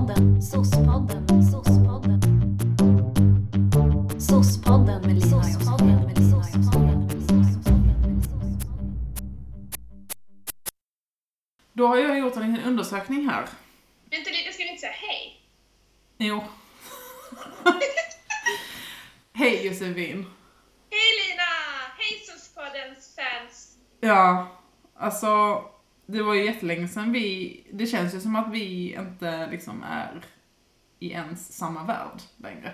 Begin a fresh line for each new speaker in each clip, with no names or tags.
Sospodden, sospodden, sospodden. Sospodden med Lina
Då har jag gjort en liten undersökning här.
Vänta lite, ska vi inte säga hej?
Jo. Hej Josefin.
Hej Lina! Hej Sospoddens fans!
Ja, alltså det var ju jättelänge sedan vi, det känns ju som att vi inte liksom är i ens samma värld längre.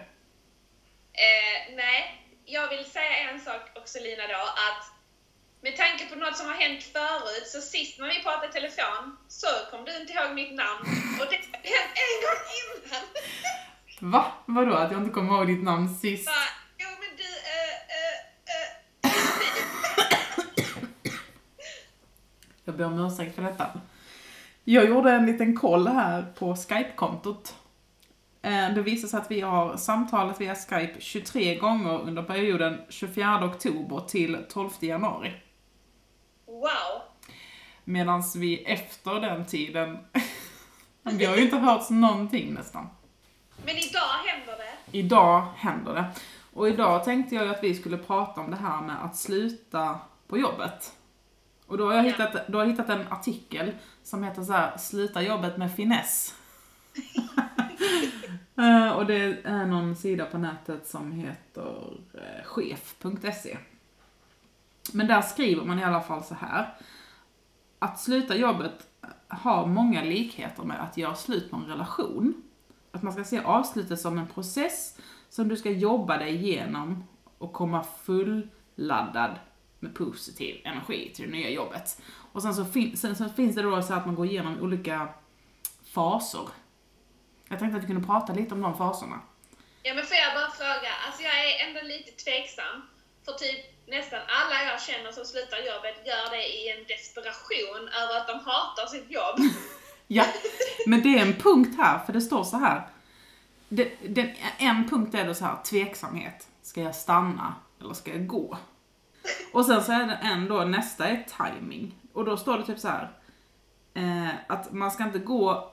Eh, nej, jag vill säga en sak också Lina då, att med tanke på något som har hänt förut, så sist när vi pratade i telefon så kom du inte ihåg mitt namn och det hänt en gång innan.
Va? Vadå att jag inte kommer ihåg ditt namn sist?
Bara, jo men du, eh, eh, eh,
Jag ber om ursäkt för detta. Jag gjorde en liten koll här på Skype-kontot. Eh, Det visar sig att vi har samtalat via Skype 23 gånger under perioden 24 oktober till 12 januari.
wow!
Medan vi efter den tiden, vi har ju inte hört någonting nästan.
Men idag händer det.
Idag händer det. Och idag tänkte jag att vi skulle prata om det här med att sluta på jobbet. Och då har jag
Ja.
hittat, då har jag hittat en artikel som heter så här, Sluta jobbet med finess. Eh, och det är någon sida på nätet som heter eh, chef.se. Men där skriver man i alla fall så här. Att sluta jobbet har många likheter med att göra slut på en relation. Att man ska se avslutet som en process som du ska jobba dig igenom och komma fulladdad med positiv energi till det nya jobbet. Och sen så, fin- sen så finns det då så att man går igenom olika faser. Jag tänkte att vi kunde prata lite om de faserna.
Ja men får jag bara fråga, alltså jag är ändå lite tveksam. För typ nästan alla jag känner som slutar jobbet gör det i en desperation över att de hatar sitt jobb.
Ja, men det är en punkt här, för det står så här. Det, den, en punkt är då så här, tveksamhet. Ska jag stanna eller ska jag gå? Och sen så är det en då, nästa är timing. Och då står det typ så här. Eh, att man ska inte gå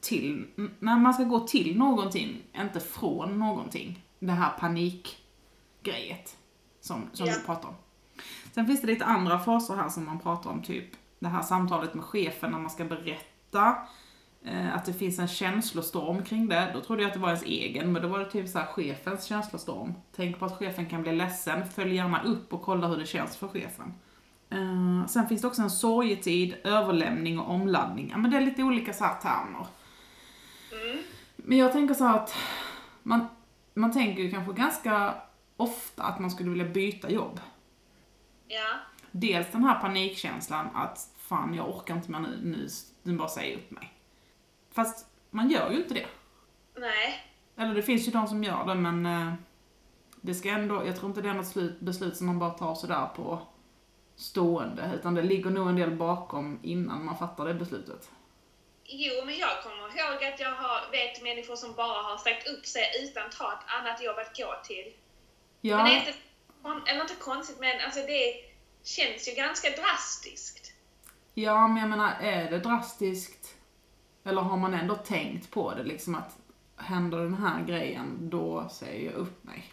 till, när man ska gå till någonting, inte från någonting. Det här panikgrejet som, som
Ja.
vi pratar om. Sen finns det lite andra faser här som man pratar om, typ det här samtalet med chefen när man ska berätta. Eh, att det finns en känslostorm kring det. Då trodde jag att det var ens egen, men då var det typ så här chefens känslostorm. Tänk på att chefen kan bli ledsen, följ gärna upp och kolla hur det känns för chefen. Eh, sen finns det också en sorgetid, överlämning och omladdning. Ja, men det är lite olika så här termer.
Mm.
Men jag tänker så att man, man tänker ju kanske ganska ofta att man skulle vilja byta jobb.
Ja.
Dels den här panikkänslan att fan jag orkar inte mer nu, nu, nu bara säger upp mig. Fast man gör ju inte det.
Nej.
Eller det finns ju de som gör det men eh, det ska ändå, jag tror inte det är något slut, beslut som man bara tar sådär på stående utan det ligger nog en del bakom innan man fattar det beslutet.
Jo, men jag kommer ihåg att jag har, vet människor som bara har sagt upp sig utan att ha ett annat jobb att gå till.
Ja,
Men det är inte, eller inte konstigt, men alltså det känns ju ganska drastiskt.
ja men jag menar är det drastiskt eller har man ändå tänkt på det liksom att händer den här grejen då säger jag upp mig.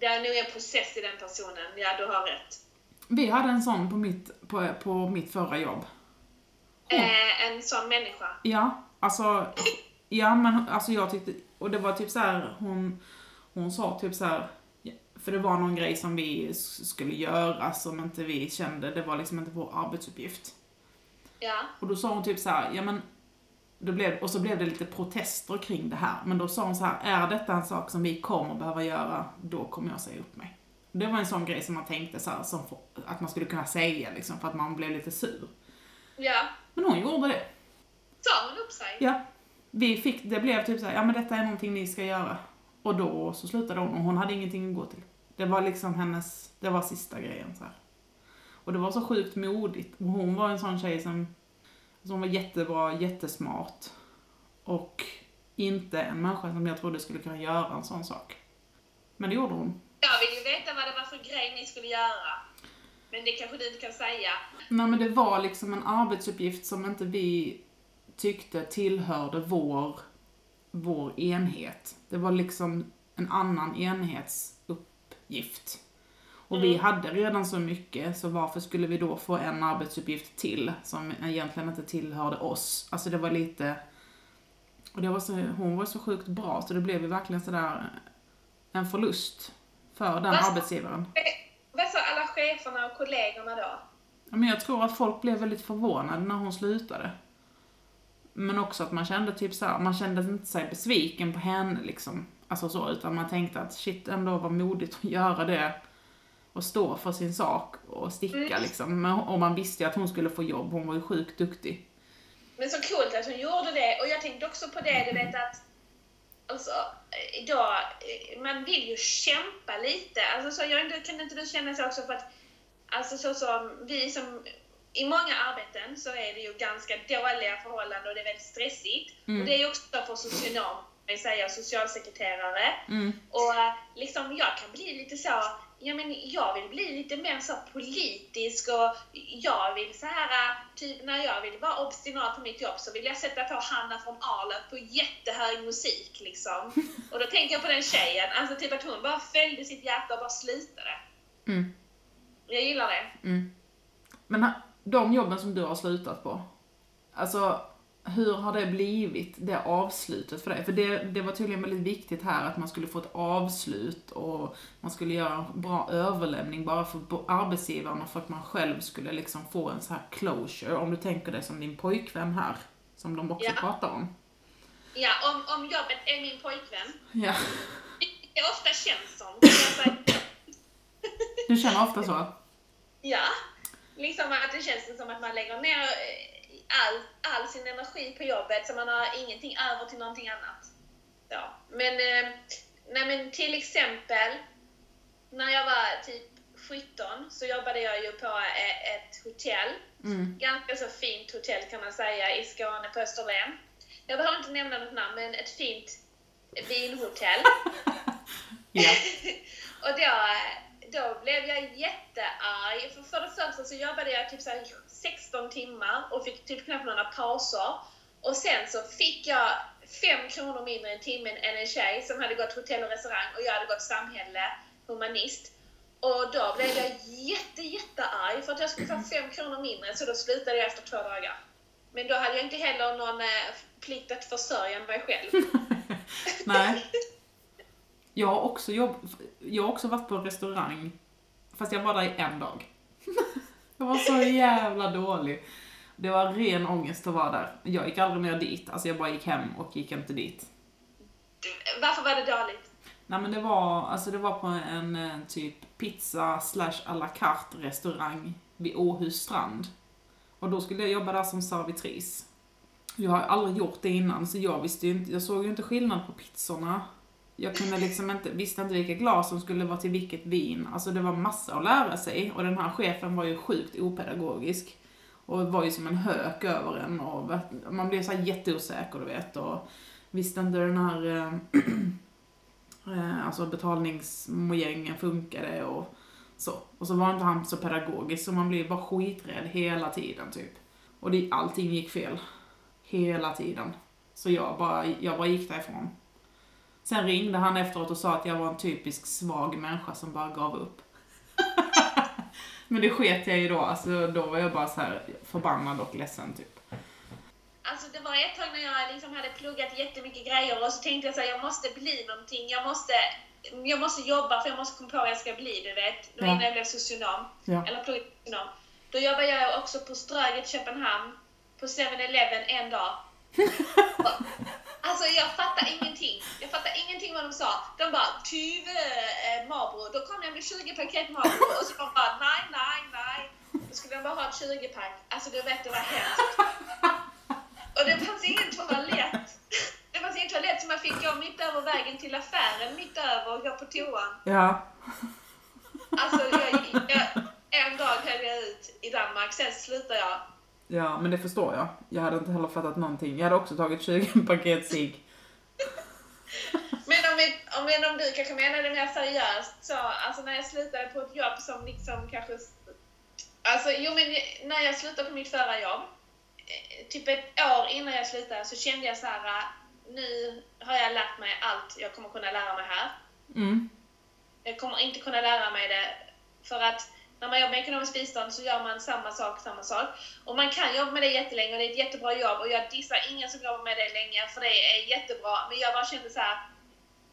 Det är nog en process i den personen, ja du har rätt.
Vi hade en sån på mitt, på, på mitt förra jobb.
Eh, en sån människa.
Ja, alltså, ja men alltså jag tyckte, och det var typ så här, hon, hon sa typ så här, för det var någon grej som vi skulle göra som inte vi kände, det var liksom inte vår arbetsuppgift.
Ja.
Och då sa hon typ så här, ja men, då blev, och så blev det lite protester kring det här, men då sa hon så här, är detta en sak som vi kommer behöva göra, då kommer jag säga upp mig. Det var en sån grej som man tänkte så här, som, få- att man skulle kunna säga liksom, för att man blev lite sur.
Ja.
Men hon gjorde det.
Sa hon upp sig?
Ja. Vi fick, det blev typ såhär, ja men detta är någonting ni ska göra. Och då så slutade hon och hon hade ingenting att gå till. Det var liksom hennes, det var sista grejen så här. Och det var så sjukt modigt. Och hon var en sån tjej som, hon var jättebra, jättesmart. Och inte en människa som jag trodde skulle kunna göra en sån sak. Men det gjorde hon.
Jag vill ju veta vad det var för grej ni skulle göra. Men det kanske du inte kan säga.
Nej men det var liksom en arbetsuppgift som inte vi tyckte tillhörde vår vår enhet. Det var liksom en annan enhetsuppgift. Och vi
Mm.
hade redan så mycket, så varför skulle vi då få en arbetsuppgift till som egentligen inte tillhörde oss? Alltså det var lite... Och det var så, hon var så sjukt bra, så det blev ju verkligen sådär en förlust för den
Vad-
arbetsgivaren.
Vad sa alla cheferna och kollegorna då?
Ja, Men jag tror att folk blev väldigt förvånade när hon slutade. Men också att man kände typ så här, man kände inte sig besviken på henne liksom. Alltså så, utan man tänkte att shit, ändå var modigt att göra det. Och stå för sin sak och sticka
Mm.
liksom. Men, och man visste ju att hon skulle få jobb, hon var ju sjukt duktig.
Men så coolt att hon gjorde det. Och jag tänkte också på det, du vet att Alltså, idag, man vill ju kämpa lite. Alltså, så jag, kan inte du känna så också för att, alltså så som vi som, i många arbeten så är det ju ganska dåliga förhållanden och det är väldigt stressigt.
Mm.
Och det är ju också för socionom, jag säger socialsekreterare.
Mm.
Och liksom jag kan bli lite så, ja men jag vill bli lite mer så politisk och jag vill så här, typ när jag vill vara obstinat på mitt jobb så vill jag sätta på Hanna från Arlöv på jättehög musik liksom. Och då tänker jag på den tjejen, alltså typ att hon bara följde sitt hjärta och bara slutade.
Mm.
Jag gillar det.
Mm. Men de jobben som du har slutat på, alltså hur har det blivit, det avslutet för dig? För det, det var tydligen väldigt viktigt här att man skulle få ett avslut och man skulle göra en bra överlämning bara för arbetsgivaren och för att man själv skulle liksom få en så här closure, om du tänker det som din pojkvän här, som de också
Ja.
pratar om.
Ja, om, om jobbet är min pojkvän,
Ja.
det ofta känns som.
Du känner ofta så?
Ja, liksom att det känns som att man lägger ner eh, all, all sin energi på jobbet så man har ingenting över till någonting annat. Ja. Men, eh, nej men till exempel, när jag var typ 17 så jobbade jag ju på eh, ett hotell.
Mm.
Ganska så fint hotell kan man säga i Skåne på Österlen. Jag behöver inte nämna något namn, men ett fint vinhotell.
Ja.
och då, då blev jag jättearg. För, för det första så jobbade jag typ så här 16 timmar och fick typ knappt några pauser. Och sen så fick jag 5 kronor mindre i timmen än en tjej som hade gått hotell och restaurang och jag hade gått samhälle, humanist. Och då blev jag jätte, jättearg för att jag skulle få 5 kronor mindre så då slutade jag efter två dagar. Men då hade jag inte heller någon eh, plikt att försörja mig själv.
Nej. Jag har också jobb... Jag har också varit på restaurang, fast jag var där i en dag. jag var så jävla dålig. Det var ren ångest att vara där. Jag gick aldrig mer dit, alltså jag bara gick hem och gick inte dit.
Varför var det dåligt?
Nej men det var, alltså det var på en eh, typ pizza slash à la carte restaurang vid Åhus strand. Och då skulle jag jobba där som servitris. Jag har aldrig gjort det innan så jag visste ju inte, jag såg ju inte skillnad på pizzorna. Jag kunde liksom inte, visste inte vilka glas som skulle vara till vilket vin. Alltså det var massa att lära sig och den här chefen var ju sjukt opedagogisk. Och var ju som en hök över en och man blev så här jätteosäker du vet och visste inte den här eh, eh, alltså betalningsmojängen funkade och så. Och så var inte han så pedagogisk så man blev bara skiträdd hela tiden typ. Och det, allting gick fel. Hela tiden. Så jag bara, jag bara gick därifrån. Sen ringde han efteråt och sa att jag var en typisk svag människa som bara gav upp. Men det sket jag i då, alltså då var jag bara så här förbannad och ledsen typ.
Alltså det var ett tag när jag liksom hade pluggat jättemycket grejer och så tänkte jag så här, jag måste bli någonting, jag måste, jag måste jobba för jag måste komma på vad jag ska bli, du vet. Då
Ja.
innan jag blev socionom,
Ja.
eller pluggade socionom. Då jobbade jag också på Ströget Köpenhamn, på 7-Eleven en dag. Alltså jag fattar ingenting. Jag fattar ingenting vad de sa. De bara, Tyve eh, Marlboro. Då kom jag med 20 paket Marlboro och så de bara, nej, nej, nej. Då skulle de bara ha ett 20-pack. Alltså du vet, det var hemskt. Och det fanns ingen toalett. Det fanns ingen toalett så man fick gå mitt över vägen till affären, mitt över och gå på toan.
Ja.
Alltså jag, jag, en dag höll jag ut i Danmark, sen slutade jag.
Ja, men det förstår jag. Jag hade inte heller fattat någonting. Jag hade också tagit 20 paket cigg.
Men om, vi, om, men om du kanske menar det mer seriöst så, alltså när jag slutade på ett jobb som liksom kanske... Alltså jo men när jag slutade på mitt förra jobb, eh, typ ett år innan jag slutade så kände jag så här, eh, nu har jag lärt mig allt jag kommer kunna lära mig här.
Mm.
Jag kommer inte kunna lära mig det för att när man jobbar med ekonomiskt bistånd så gör man samma sak, samma sak. Och man kan jobba med det jättelänge och det är ett jättebra jobb och jag dissar ingen som jobbar med det länge för det är jättebra. Men jag bara kände så här.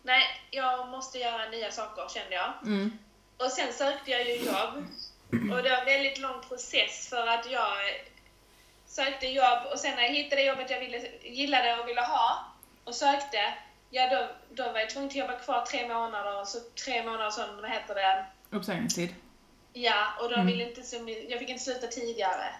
nej, jag måste göra nya saker kände jag.
Mm.
Och sen sökte jag ju jobb. Och det var en väldigt lång process för att jag sökte jobb och sen när jag hittade jobbet jag ville, gillade och ville ha och sökte, ja då, då var jag tvungen att jobba kvar tre månader, så tre månader sån, vad heter det,
Uppsägningstid.
Ja, och då
Mm.
ville inte, så, my- jag fick inte sluta tidigare.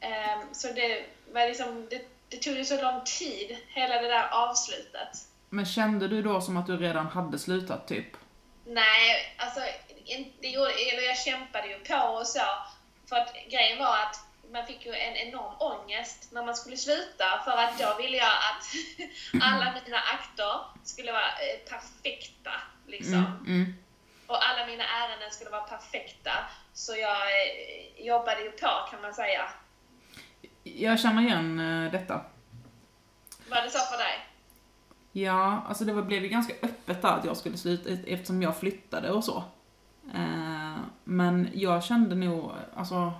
Ehm, så det var liksom, det, det tog ju så lång tid, hela det där avslutet.
Men kände du då som att du redan hade slutat typ?
Nej, alltså, in- det gjorde, eller jag kämpade ju på och så. För att grejen var att man fick ju en enorm ångest när man skulle sluta för att då ville jag att alla mina akter skulle vara eh, perfekta. Liksom.
Mm. Mm.
Mina ärenden skulle vara perfekta. Så jag eh, jobbade ju på kan man säga.
Jag känner igen eh, detta.
Var det så för dig?
Ja, alltså det var, blev ju ganska öppet där att jag skulle sluta eftersom jag flyttade och så. Eh, men jag kände nog, alltså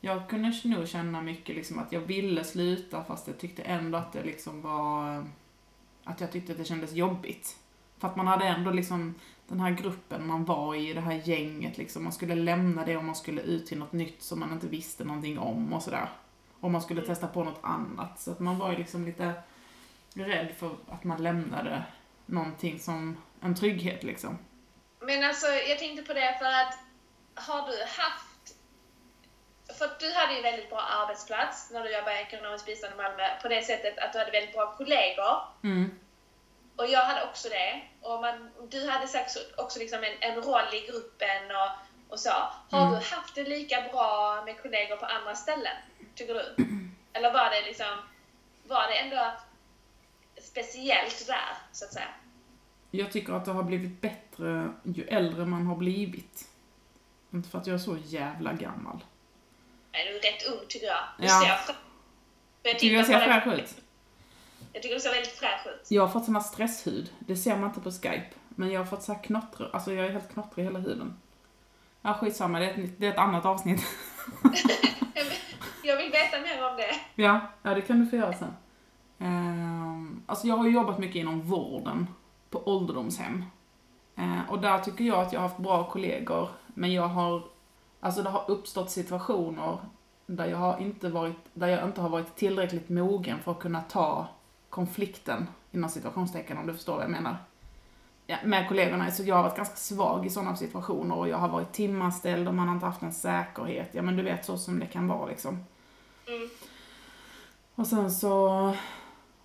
jag kunde nog känna mycket liksom att jag ville sluta fast jag tyckte ändå att det liksom var, att jag tyckte att det kändes jobbigt. För att man hade ändå liksom den här gruppen man var i, det här gänget liksom, man skulle lämna det och man skulle ut till något nytt som man inte visste någonting om och sådär. Och man skulle testa på något annat. Så att man var ju liksom lite rädd för att man lämnade någonting som en trygghet liksom.
Men alltså, jag tänkte på det för att har du haft... För att du hade ju väldigt bra arbetsplats när du jobbade i ekonomiskt bistånd i Malmö på det sättet att du hade väldigt bra kollegor.
Mm.
Och jag hade också det. Och man, du hade sagt också liksom en, en roll i gruppen och, och så. Har
Mm.
du haft det lika bra med kollegor på andra ställen? Tycker du? Eller var det liksom... Var det ändå speciellt där, så att säga?
Jag tycker att det har blivit bättre ju äldre man har blivit. Inte för att jag är så jävla gammal.
Nej, du är rätt ung tycker jag. Du
Ja.
ser fräsch jag
Tycker jag ser fräsch ut?
Jag tycker du ser väldigt fräsch ut.
Jag har fått sån här stresshud. Det ser man inte på Skype. Men jag har fått så här knottrig, alltså jag är helt knottrig i hela huden. Ja, skitsamma, det är ett, det är ett annat avsnitt.
Jag vill veta mer om det.
Ja, ja det kan du få göra sen. Ehm, alltså jag har jobbat mycket inom vården på ålderdomshem. Eh, och där tycker jag att jag har haft bra kollegor, men jag har, alltså det har uppstått situationer där jag, har inte varit, där jag inte har varit tillräckligt mogen för att kunna ta konflikten, inom situationstecken om du förstår vad jag menar. Ja, med kollegorna, så jag har varit ganska svag i sådana situationer och jag har varit timanställd och man har inte haft någon säkerhet. Ja men du vet så som det kan vara liksom.
Mm.
Och sen så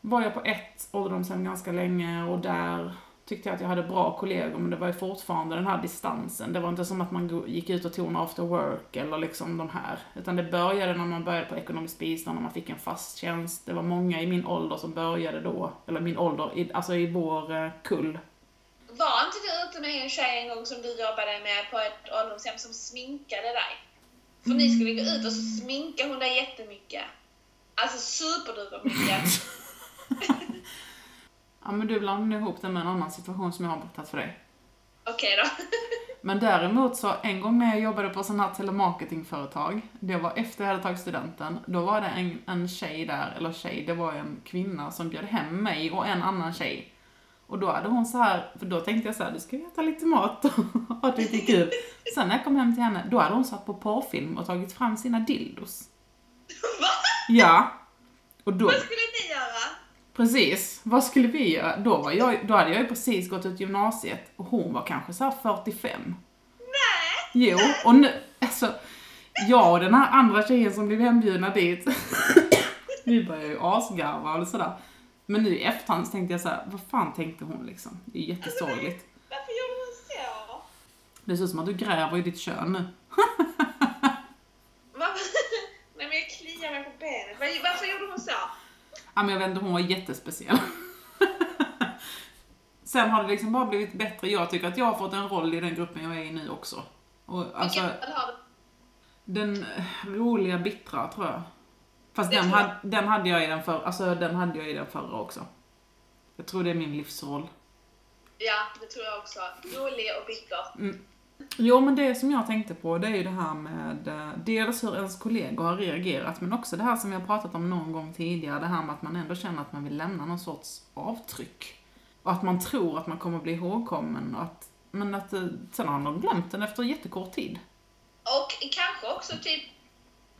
var jag på ett ålderdomshem ganska länge och där tyckte jag att jag hade bra kollegor men det var ju fortfarande den här distansen. Det var inte som att man gick ut och tog en after work eller liksom de här. Utan det började när man började på ekonomiskt bistånd och man fick en fast tjänst. Det var många i min ålder som började då, eller min ålder, alltså i vår eh, kull.
Var inte du ute med en tjej en gång som du jobbade med på ett ålderdomshem som sminkade dig? För ni skulle gå ut och så sminkade hon dig jättemycket. Alltså superduper mycket.
Ja men du blandade ihop det med en annan situation som jag har berättat för dig.
Okej då.
Men däremot så, en gång när jag jobbade på sån här telemarketingföretag, det var efter jag hade tagit studenten, då var det en, en tjej där, eller tjej, det var en kvinna som bjöd hem mig och en annan tjej. Och då hade hon så här, för då tänkte jag så här, du ska vi äta lite mat och ha lite kul. Sen när jag kom hem till henne, då hade hon satt på porrfilm och tagit fram sina dildos.
Va?
Ja. Och då,
Vad skulle ni?
Precis, vad skulle vi göra? Då, var jag, då hade jag ju precis gått ut gymnasiet och hon var kanske så här 45.
Nej!
Jo, och nu, alltså, jag och den här andra tjejen som blev hembjudna dit, vi började ju asgarva och sådär. Men nu i efterhand så tänkte jag så här, vad fan tänkte hon liksom? Det är jättesorgligt.
Varför gjorde hon så?
Det ser ut som att du gräver i ditt kön nu.
Nej men jag kliar mig på benet. Var- Varför gjorde hon så?
Ja, men jag vet inte, hon var jättespeciell. Sen har det liksom bara blivit bättre. Jag tycker att jag har fått en roll i den gruppen jag är i nu också. Och alltså,
Vilken roll har du?
den roliga bittra tror jag. Fast den, hade, den hade jag i den förra, alltså den hade jag i den förra också. Jag tror det är min livsroll.
Ja, det tror jag också. Rolig och bitter.
Jo, men det som jag tänkte på, det är ju det här med eh, dels hur ens kollegor har reagerat, men också det här som vi har pratat om någon gång tidigare, det här med att man ändå känner att man vill lämna någon sorts avtryck. Och att man tror att man kommer bli ihågkommen, och att, men att eh, sen har man glömt den efter jättekort tid.
Och kanske också typ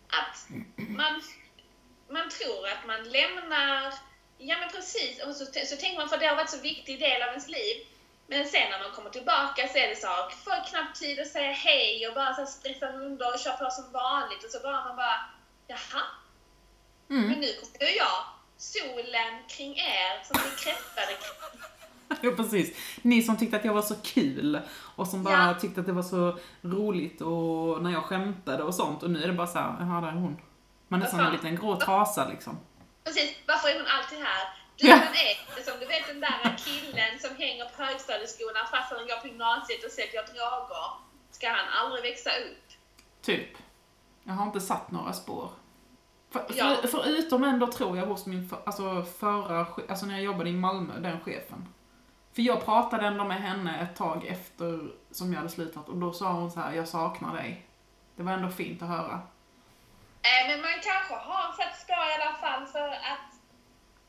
att man, man tror att man lämnar, ja men precis, och så, så tänker man för det har varit så viktig del av ens liv. Men sen när man kommer tillbaka så är det så, får knappt tid att säga hej och bara så här stressa runt och köra på som vanligt och så bara man bara, jaha,
Mm.
men nu kommer jag, solen kring er som blir kräftade
Ja, precis. Ni som tyckte att jag var så kul och som bara
Ja.
tyckte att det var så roligt och när jag skämtade och sånt och nu är det bara så här, jaha, där är hon. Man är som en liten grå trasa liksom.
Precis, varför är hon alltid här? Du
Ja.
inte som du vet den där killen som hänger på högstadieskorna fast han går på gymnasiet och säljer droger. Ska han aldrig växa upp?
Typ. Jag har inte satt några spår. För,
Ja.
för, förutom ändå tror jag hos min för, alltså förra, alltså när jag jobbade i Malmö, den chefen. För jag pratade ändå med henne ett tag efter som jag hade slutat och då sa hon så här: jag saknar dig. Det var ändå fint att höra.
Eh, men man kanske har satt spår i alla fall för att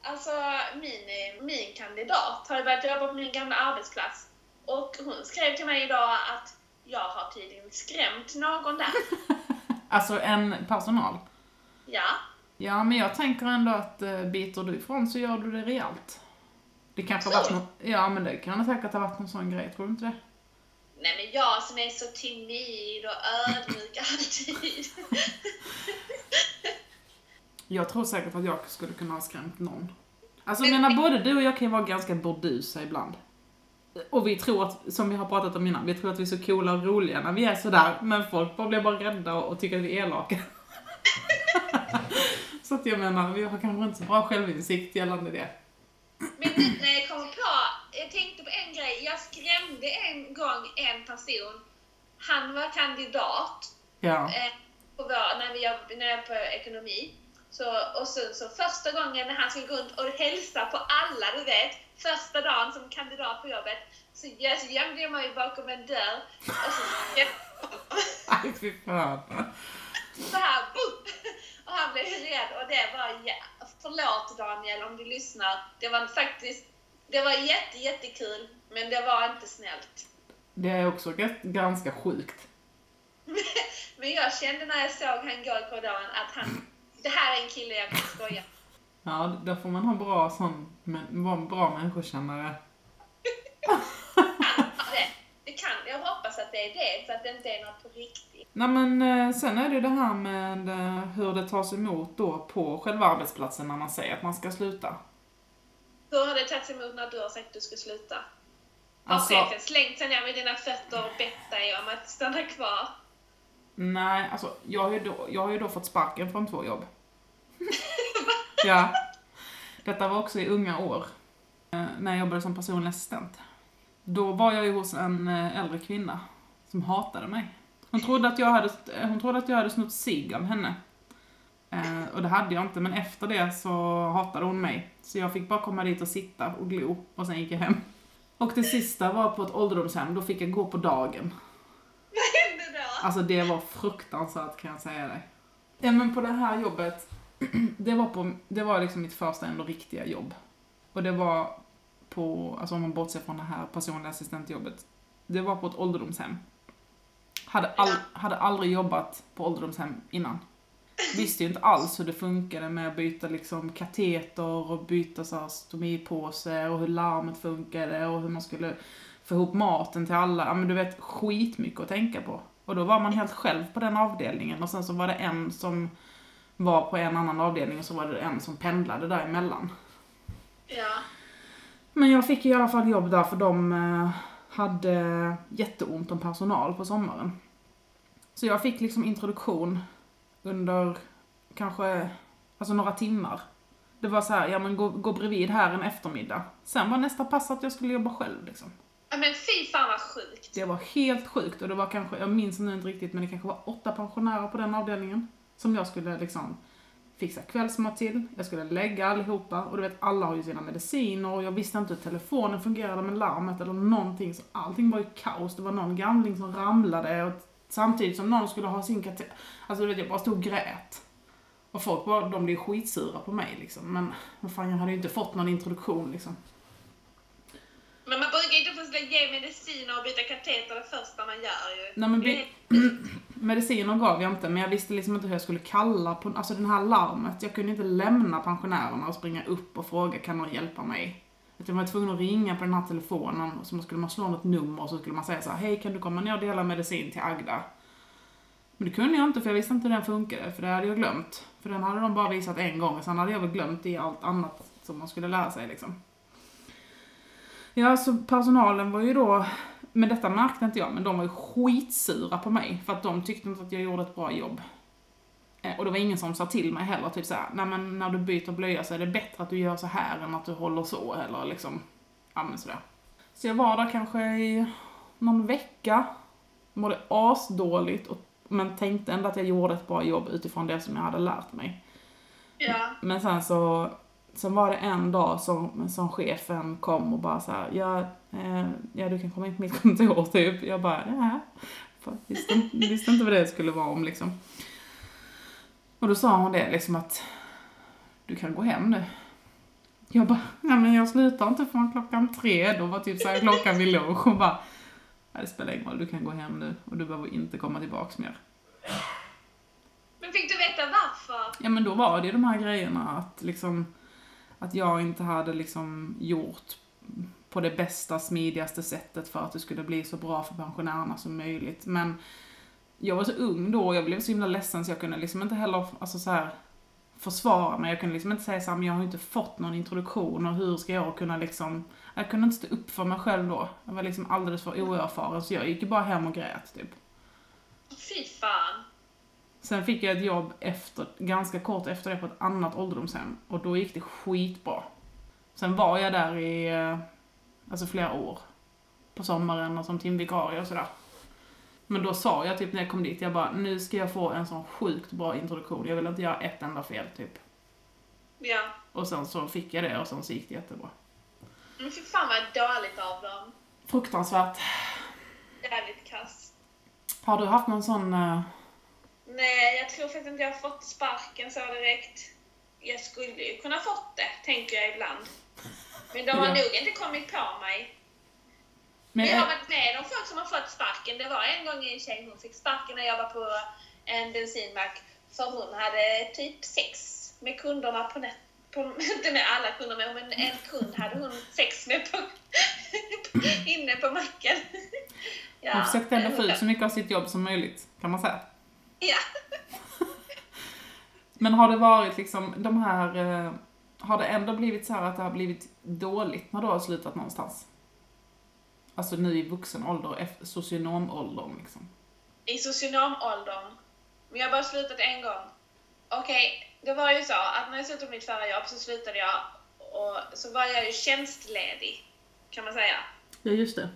Alltså min, min kandidat har börjat jobba på min gamla arbetsplats och hon skrev till mig idag att jag har tydligen skrämt någon där.
Alltså en personal.
Ja,
Ja, men jag tänker ändå att eh, biter du ifrån så gör du det rejält. Det kanske har varit någon, ja men det kan säkert ha varit någon sån grej, tror du inte det?
nej men jag som är så timid och ödmjuk alltid.
Jag tror säkert att jag skulle kunna ha skrämt någon. Alltså
Men-
menar, både du och jag kan ju vara ganska burdusa ibland. Och vi tror att, som vi har pratat om innan, vi tror att vi är så coola och roliga när vi är sådär, men folk bara blir bara rädda och, och tycker att vi är elaka. så att jag menar, vi har kanske inte så bra självinsikt gällande det.
Men nu när jag kommer på, jag tänkte på en grej. Jag skrämde en gång en person. Han var kandidat
Ja.
eh, på vår, när, vi jobb, när jag på ekonomi. Så, och sen så första gången när han skulle gå runt och hälsa på alla, du vet, första dagen som kandidat på jobbet, så, så gömde jag mig bakom en dörr och så
Aj, fy fan.
så här, boom! Och han blev rädd och det var, ja, förlåt Daniel om du lyssnar, det var faktiskt, det var jätte, jättekul, men det var inte snällt.
Det är också ganska sjukt.
Men jag kände när jag såg han gå i korridoren att han, det här är en kille jag kan skoja
Ja, där får man ha bra sån, men, vara en bra människokännare.
Det kan, jag hoppas att det är det, så att det inte är något på riktigt.
Nej men eh, sen är det ju det här med eh, hur det tas emot då på själva arbetsplatsen när man säger att man ska sluta.
Hur har det tagits emot när du har sagt att du ska sluta? Har
Alltså,
chefen slängt sig ner med dina fötter och bett dig om att stanna kvar?
Nej, alltså jag har, ju då, jag har ju då fått sparken från två jobb. ja. Detta var också i unga år, eh, när jag jobbade som personlig assistent. Då var jag ju hos en eh, äldre kvinna som hatade mig. Hon trodde att jag hade, eh, hon trodde att jag hade snott cigg av henne. Eh, och det hade jag inte, men efter det så hatade hon mig. Så jag fick bara komma dit och sitta och glo, och sen gick jag hem. Och det sista var på ett ålderdomshem, då fick jag gå på dagen. Alltså det var fruktansvärt kan jag säga dig. Ja men på det här jobbet, det var, på, det var liksom mitt första ändå riktiga jobb. Och det var på, alltså om man bortser från det här personliga assistentjobbet, det var på ett ålderdomshem. Hade, all, hade aldrig jobbat på ålderdomshem innan. Visste ju inte alls hur det funkade med att byta liksom kateter och byta så här stomipåse och hur larmet funkade och hur man skulle få ihop maten till alla. Ja men du vet, skitmycket att tänka på. Och då var man helt själv på den avdelningen och sen så var det en som var på en annan avdelning och så var det en som pendlade däremellan.
Ja.
Men jag fick i alla fall jobb där för de eh, hade jätteont om personal på sommaren. Så jag fick liksom introduktion under kanske, alltså några timmar. Det var så här, ja men gå, gå bredvid här en eftermiddag. Sen var nästa pass att jag skulle jobba själv liksom.
Ja, Men fy fan vad sjukt.
Det var helt sjukt och det var kanske, jag minns nu inte riktigt, men det kanske var åtta pensionärer på den avdelningen. Som jag skulle liksom fixa kvällsmat till, jag skulle lägga allihopa och du vet alla har ju sina mediciner och jag visste inte hur telefonen fungerade med larmet eller någonting så allting var ju kaos. Det var någon gamling som ramlade och samtidigt som någon skulle ha sin kateter. Alltså du vet jag bara stod och grät. Och folk bara, de blev skitsura på mig liksom. Men vad fan jag hade ju inte fått någon introduktion liksom.
Men man få ge mediciner och byta kateter det första man gör ju.
Nej men mediciner gav jag inte, men jag visste liksom inte hur jag skulle kalla på, alltså den här larmet. Jag kunde inte lämna pensionärerna och springa upp och fråga kan någon hjälpa mig? Utan jag var tvungen att ringa på den här telefonen och så skulle man slå något nummer och så skulle man säga så här, hej kan du komma ner och dela medicin till Agda? Men det kunde jag inte för jag visste inte hur den funkade, för det hade jag glömt. För den hade de bara visat en gång och sen hade jag väl glömt i allt annat som man skulle lära sig liksom. Ja, så personalen var ju då, men detta märkte inte jag, men de var ju skitsura på mig för att de tyckte inte att jag gjorde ett bra jobb. Eh, Och det var ingen som sa till mig heller, typ såhär, nej men när du byter blöja så är det bättre att du gör så här än att du håller så, eller liksom, ja men sådär. Så jag var där kanske i någon vecka, mådde asdåligt, och, men tänkte ändå att jag gjorde ett bra jobb utifrån det som jag hade lärt mig.
Ja.
Men sen så, sen var det en dag som, som chefen kom och bara så här, ja, eh, ja du kan komma in på mitt kontor typ. Jag bara, ja. Visste, inte- visste inte vad det skulle vara om liksom. Och då sa hon det liksom att, du kan gå hem nu. Jag bara, nej men jag slutar inte förrän klockan tre. Då var typ så här klockan vid lunch. Hon bara, nej det spelar ingen roll, du kan gå hem nu och du behöver inte komma tillbaks mer.
Men fick du veta varför?
Ja men då var det ju de här grejerna att liksom att jag inte hade liksom gjort på det bästa, smidigaste sättet för att det skulle bli så bra för pensionärerna som möjligt. Men jag var så ung då och jag blev så himla ledsen så jag kunde liksom inte heller, alltså så här försvara mig. Jag kunde liksom inte säga så här, men jag har inte fått någon introduktion och hur ska jag kunna liksom, jag kunde inte stå upp för mig själv då. Jag var liksom alldeles för oerfaren så jag gick ju bara hem och grät typ.
Fy fan.
Sen fick jag ett jobb efter, ganska kort efter det på ett annat ålderdomshem och då gick det skitbra. Sen var jag där i eh, alltså flera år. På sommaren och som timvikarie och sådär. Men då sa jag typ när jag kom dit, jag bara nu ska jag få en sån sjukt bra introduktion. Jag vill inte göra ett enda fel typ.
Ja.
Och sen så fick jag det och sen så gick det jättebra.
Men fy fan vad dåligt av dem.
Fruktansvärt.
Jävligt kass.
Har du haft någon sån...
Nej, jag tror faktiskt inte jag har fått sparken så direkt. Jag skulle ju kunna fått det, tänker jag ibland. Men de har
Ja.
nog inte kommit på mig.
men,
jag har varit med om folk som har fått sparken. Det var en gång en tjej, hon fick sparken när jag var på en bensinmack. För hon hade typ sex med kunderna på nät. På, inte med alla kunder, men en kund hade hon sex med på, inne på macken. Ja.
hon försökte ändå få ut så mycket av sitt jobb som möjligt, kan man säga.
Ja.
Men har det varit liksom de här, eh, har det ändå blivit så här att det har blivit dåligt när du har slutat någonstans? Alltså nu i vuxen ålder, efter socionomåldern liksom.
i socionomåldern. Men jag har bara slutat en gång. Okej, det var ju så att när jag slutade mitt förra jobb så slutade jag och så var jag ju tjänstledig, kan man säga.
Ja, just det.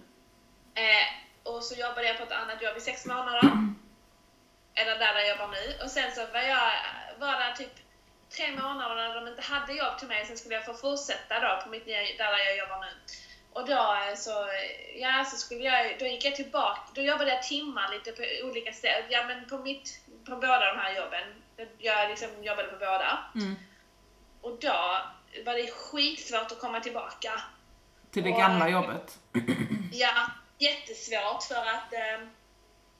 Eh, och så jobbade jag på ett annat jobb i sex månader. Eller där, där jag jobbar nu. Och sen så var jag var där typ tre månader när de inte hade jobb till mig. Sen skulle jag få fortsätta då på mitt nya, där, där jag jobbar nu. Och då eh, så, ja, så skulle jag, då gick jag tillbaka, då jobbade jag timmar lite på olika ställen. Ja men på mitt, på båda de här jobben. Jag liksom jobbade på båda.
Mm.
Och då var det skitsvårt att komma tillbaka.
Till det
Och-
gamla jobbet.
Ja, jättesvårt för att eh,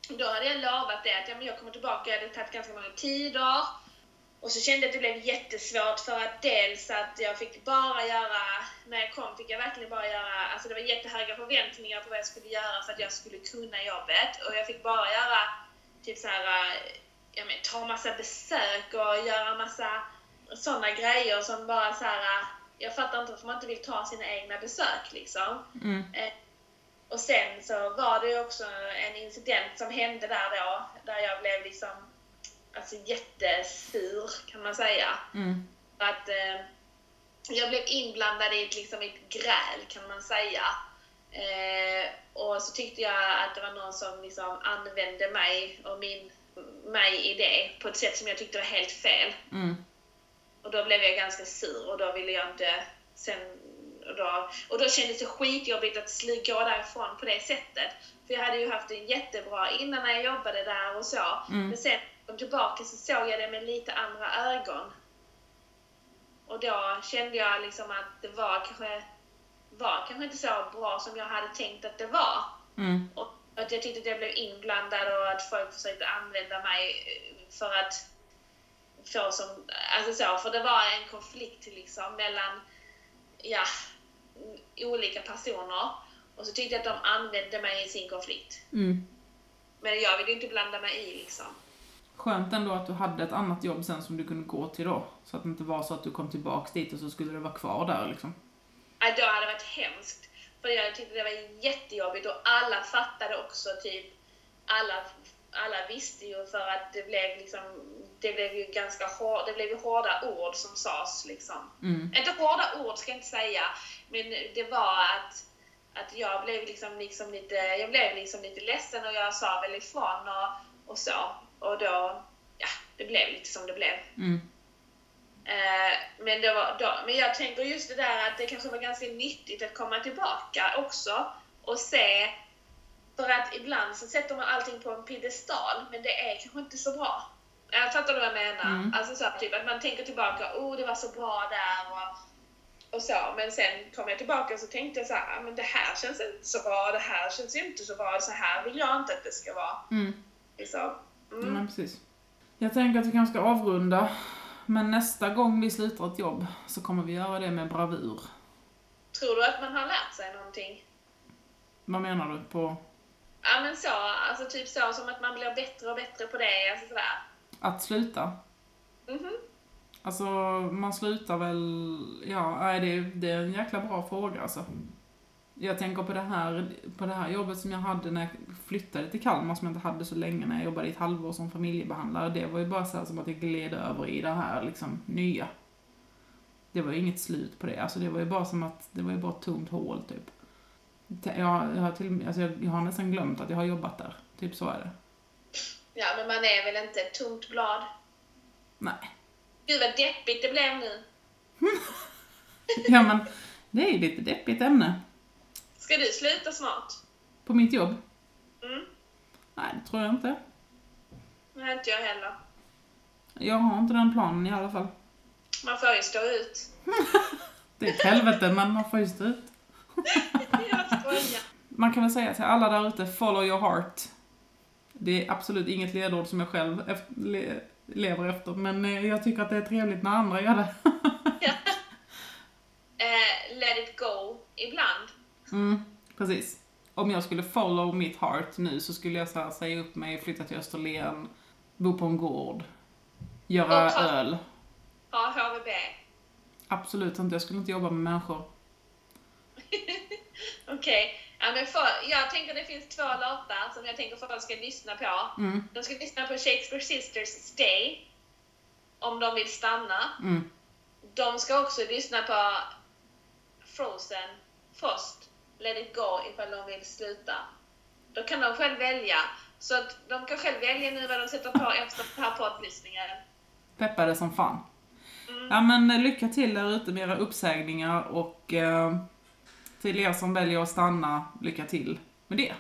då hade jag lovat det att ja, men jag kommer tillbaka, jag hade tagit ganska många tider. Och så kände jag att det blev jättesvårt för att dels att jag fick bara göra, när jag kom fick jag verkligen bara göra, alltså det var jättehöga förväntningar på vad jag skulle göra för att jag skulle kunna jobbet. Och jag fick bara göra typ så här, eh, ja men ta massa besök och göra massa sådana grejer som bara så här. eh, jag fattar inte varför man inte vill ta sina egna besök liksom.
Mm.
Och sen så var det ju också en incident som hände där då, där jag blev liksom alltså jättesur kan man säga.
Mm.
Att eh, jag blev inblandad i ett, liksom, ett gräl kan man säga. Eh, och så tyckte jag att det var någon som liksom använde mig och min, mig i det på ett sätt som jag tyckte var helt fel.
Mm.
blev jag ganska sur och då ville jag inte sen och då, och då kändes det skitjobbigt att gå därifrån på det sättet. För jag hade ju haft det jättebra innan när jag jobbade där och så.
Mm.
Men sen kom tillbaka så såg jag det med lite andra ögon. Och då kände jag liksom att det var kanske, var kanske inte så bra som jag hade tänkt att det var.
Mm.
Och att jag tyckte att jag blev inblandad och att folk försökte använda mig eh, för att få som, alltså så, för det var en konflikt liksom mellan, ja, olika personer. Och så tyckte jag att de använde mig i sin konflikt.
Mm.
Men jag ville inte blanda mig i liksom.
Skönt ändå att du hade ett annat jobb sen som du kunde gå till då. Så att det inte var så att du kom tillbaks dit och så skulle du vara kvar där liksom.
Ja, då hade det varit hemskt. För jag tyckte det var jättejobbigt och alla fattade också typ, alla, alla visste ju för att det blev liksom, det blev ju ganska hår, det blev ju hårda ord som sades liksom.
Mm.
Inte hårda ord ska jag inte säga, men det var att, att jag blev liksom, liksom lite, jag blev liksom lite ledsen och jag sa väl ifrån och, och så. Och då, ja, det blev lite som det blev.
Mm.
Eh, men, det var, då, men jag tänker just det där att det kanske var ganska nyttigt att komma tillbaka också och se, för att ibland så sätter man allting på en piedestal, men det är kanske inte så bra. Jag fattar du vad jag menar?
Mm.
Alltså så typ att man tänker tillbaka, oh det var så bra där och, och så, men sen kom jag tillbaka och så tänkte jag så här, "Ah, men det här känns inte så bra, det här känns inte så bra, så här vill jag inte att det ska vara.
Mm. Ja,
mm.
men precis. Jag tänker att vi kanske ska avrunda. Men nästa gång vi slutar ett jobb så kommer vi göra det med bravur.
Tror du att man har lärt sig någonting?
Vad menar du på
Ja men så, alltså typ så som att man blir bättre och bättre på det, alltså sådär.
att sluta?
Mhm.
Alltså, man slutar väl... Ja, nej, det, är- det är en jäkla bra fråga alltså. Jag tänker på det, här, på det här jobbet som jag hade när jag flyttade till Kalmar, som jag inte hade så länge, när jag jobbade i ett halvår som familjebehandlare. Det var ju bara så här som att jag gled över i det här liksom, nya. Det var ju inget slut på det. Alltså det var ju bara som att, det var ju bara ett tomt hål typ. Jag, jag, har till, alltså jag, jag har nästan glömt att jag har jobbat där. Typ så är det.
Ja men man är väl inte ett tomt blad?
Nej.
Gud vad deppigt det blev nu.
Ja men, det är ju lite deppigt ämne.
Ska du sluta snart?
På mitt jobb?
Mm.
Nej, det tror jag inte.
Nej, inte jag heller.
Jag har inte den planen i alla fall.
Man får ju stå ut.
Det är ett helvete, men man får ju stå ut. Man kan väl säga till alla där ute, follow your heart. Det är absolut inget ledord som jag själv efter, le, lever efter, men eh, jag tycker att det är trevligt när andra gör det.
Eh, let it go ibland.
Mm, precis. Om jag skulle follow mitt heart nu så skulle jag så här, säga upp mig, flytta till Österlen, bo på en gård, göra
ta-
öl.
Ha HVB.
Absolut inte, jag skulle inte jobba med människor.
Okej. Ja, men för, jag tänker det finns två låtar som jag tänker folk ska lyssna på.
Mm,
De ska lyssna på Shakespeare Sisters Stay. Om de vill stanna.
mm.
De ska också lyssna på Frozen, Frost, Let it go ifall de vill sluta. Då kan de själv välja. Så att de kan själv välja nu vad de sätter på efter den här poddlyssningen.
Peppade som fan.
Mm.
Ja men eh, lycka till där ute med era uppsägningar och eh, till er som väljer att stanna, lycka till med det.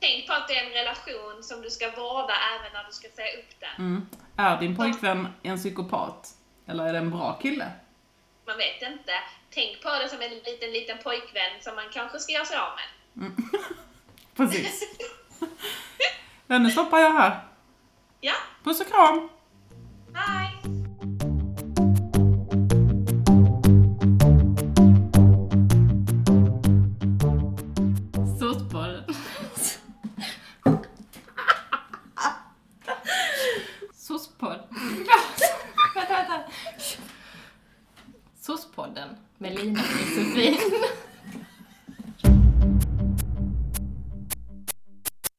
Tänk på att det är en relation som du ska vårda även när du ska säga upp den.
Mm. Är din pojkvän en psykopat? Eller är det en bra kille?
Man vet inte. Tänk på det som en liten, liten pojkvän som man kanske ska göra sig av med.
Precis. Ja, nu stoppar jag här.
Ja,
Puss och kram!
hej!